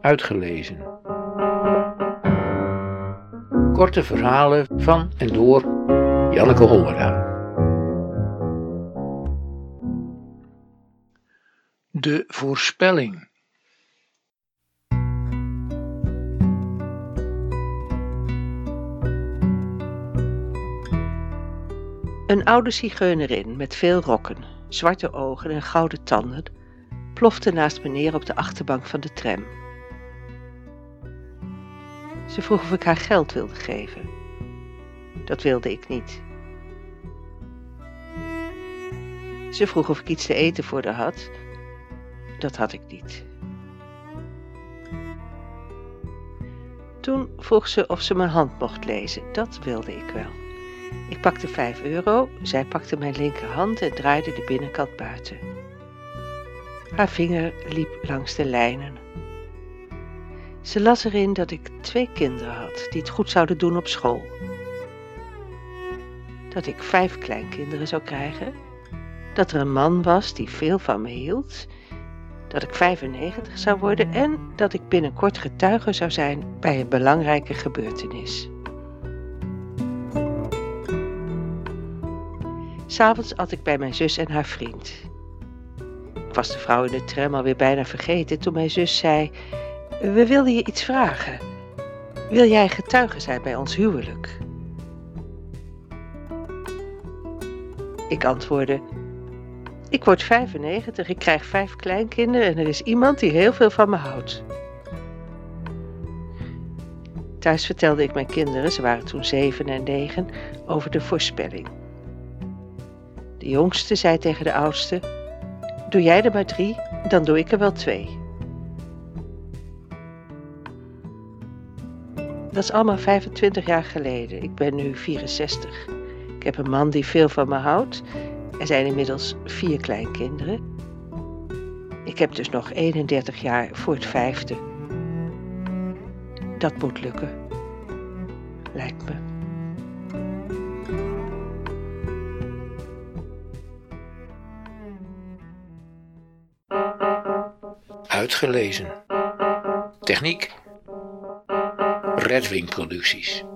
uitgelezen. Korte verhalen van en door Janneke Hollera. De voorspelling. Een oude zigeunerin met veel rokken, zwarte ogen en gouden tanden plofte naast me neer op de achterbank van de tram. Ze vroeg of ik haar geld wilde geven. Dat wilde ik niet. Ze vroeg of ik iets te eten voor haar had. Dat had ik niet. Toen vroeg ze of ze mijn hand mocht lezen. Dat wilde ik wel. Ik pakte 5 euro, zij pakte mijn linkerhand en draaide de binnenkant buiten. Haar vinger liep langs de lijnen. Ze las erin dat ik twee kinderen had die het goed zouden doen op school. Dat ik vijf kleinkinderen zou krijgen. Dat er een man was die veel van me hield. Dat ik 95 zou worden en dat ik binnenkort getuige zou zijn bij een belangrijke gebeurtenis. S'avonds at ik bij mijn zus en haar vriend. Ik was de vrouw in de tram alweer bijna vergeten toen mijn zus zei: We wilden je iets vragen. Wil jij getuige zijn bij ons huwelijk? Ik antwoordde: Ik word 95, ik krijg vijf kleinkinderen en er is iemand die heel veel van me houdt. Thuis vertelde ik mijn kinderen, ze waren toen zeven en negen, over de voorspelling. De jongste zei tegen de oudste: Doe jij er maar drie, dan doe ik er wel twee. Dat is allemaal 25 jaar geleden. Ik ben nu 64. Ik heb een man die veel van me houdt. Er zijn inmiddels vier kleinkinderen. Ik heb dus nog 31 jaar voor het vijfde. Dat moet lukken. Lijkt me. Uitgelezen. Techniek. Redwing Producties.